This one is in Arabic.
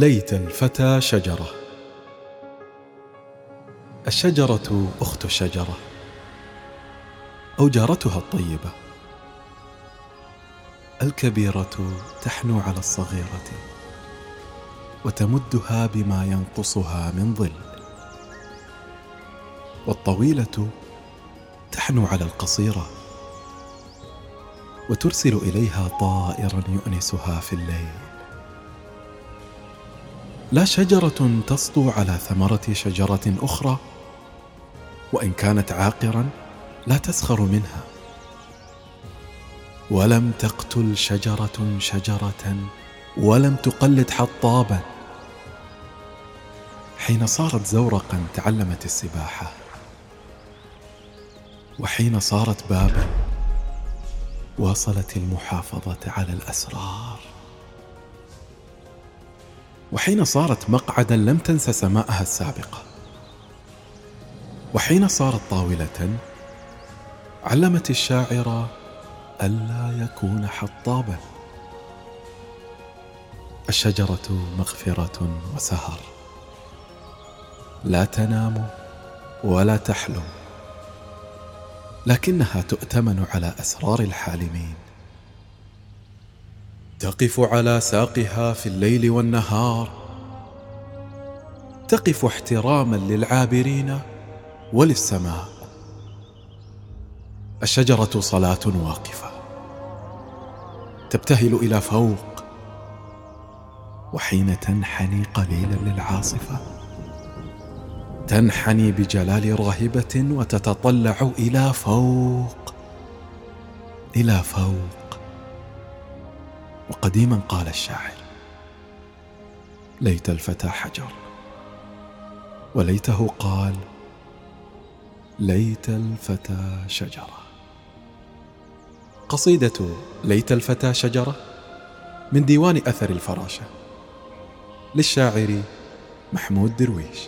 ليت الفتى شجرة. الشجرة أخت الشجرة أو جارتها الطيبة. الكبيرة تحنو على الصغيرة. وتمدها بما ينقصها من ظل. والطويلة تحنو على القصيرة. وترسل إليها طائرا يؤنسها في الليل. لا شجرة تسطو على ثمرة شجرة أخرى وإن كانت عاقرا لا تسخر منها. ولم تقتل شجرة شجرة ولم تقلد حطابا. حين صارت زورقا تعلمت السباحة. وحين صارت بابا واصلت المحافظة على الأسرار. وحين صارت مقعدا لم تنس سماءها السابقة. وحين صارت طاولة علمت الشاعر ألا يكون حطابا. الشجرة مغفرة وسهر. لا تنام ولا تحلم لكنها تؤتمن على أسرار الحالمين. تقف على ساقها في الليل والنهار تقف احتراما للعابرين وللسماء. الشجرة صلاة واقفة تبتهل إلى فوق وحين تنحني قليلا للعاصفة تنحني بجلال راهبة وتتطلع إلى فوق إلى فوق. وقديما قال الشاعر ليت الفتى حجر. وليته قال ليت الفتى شجرة. قصيدة ليت الفتى شجرة من ديوان أثر الفراشة للشاعر محمود درويش.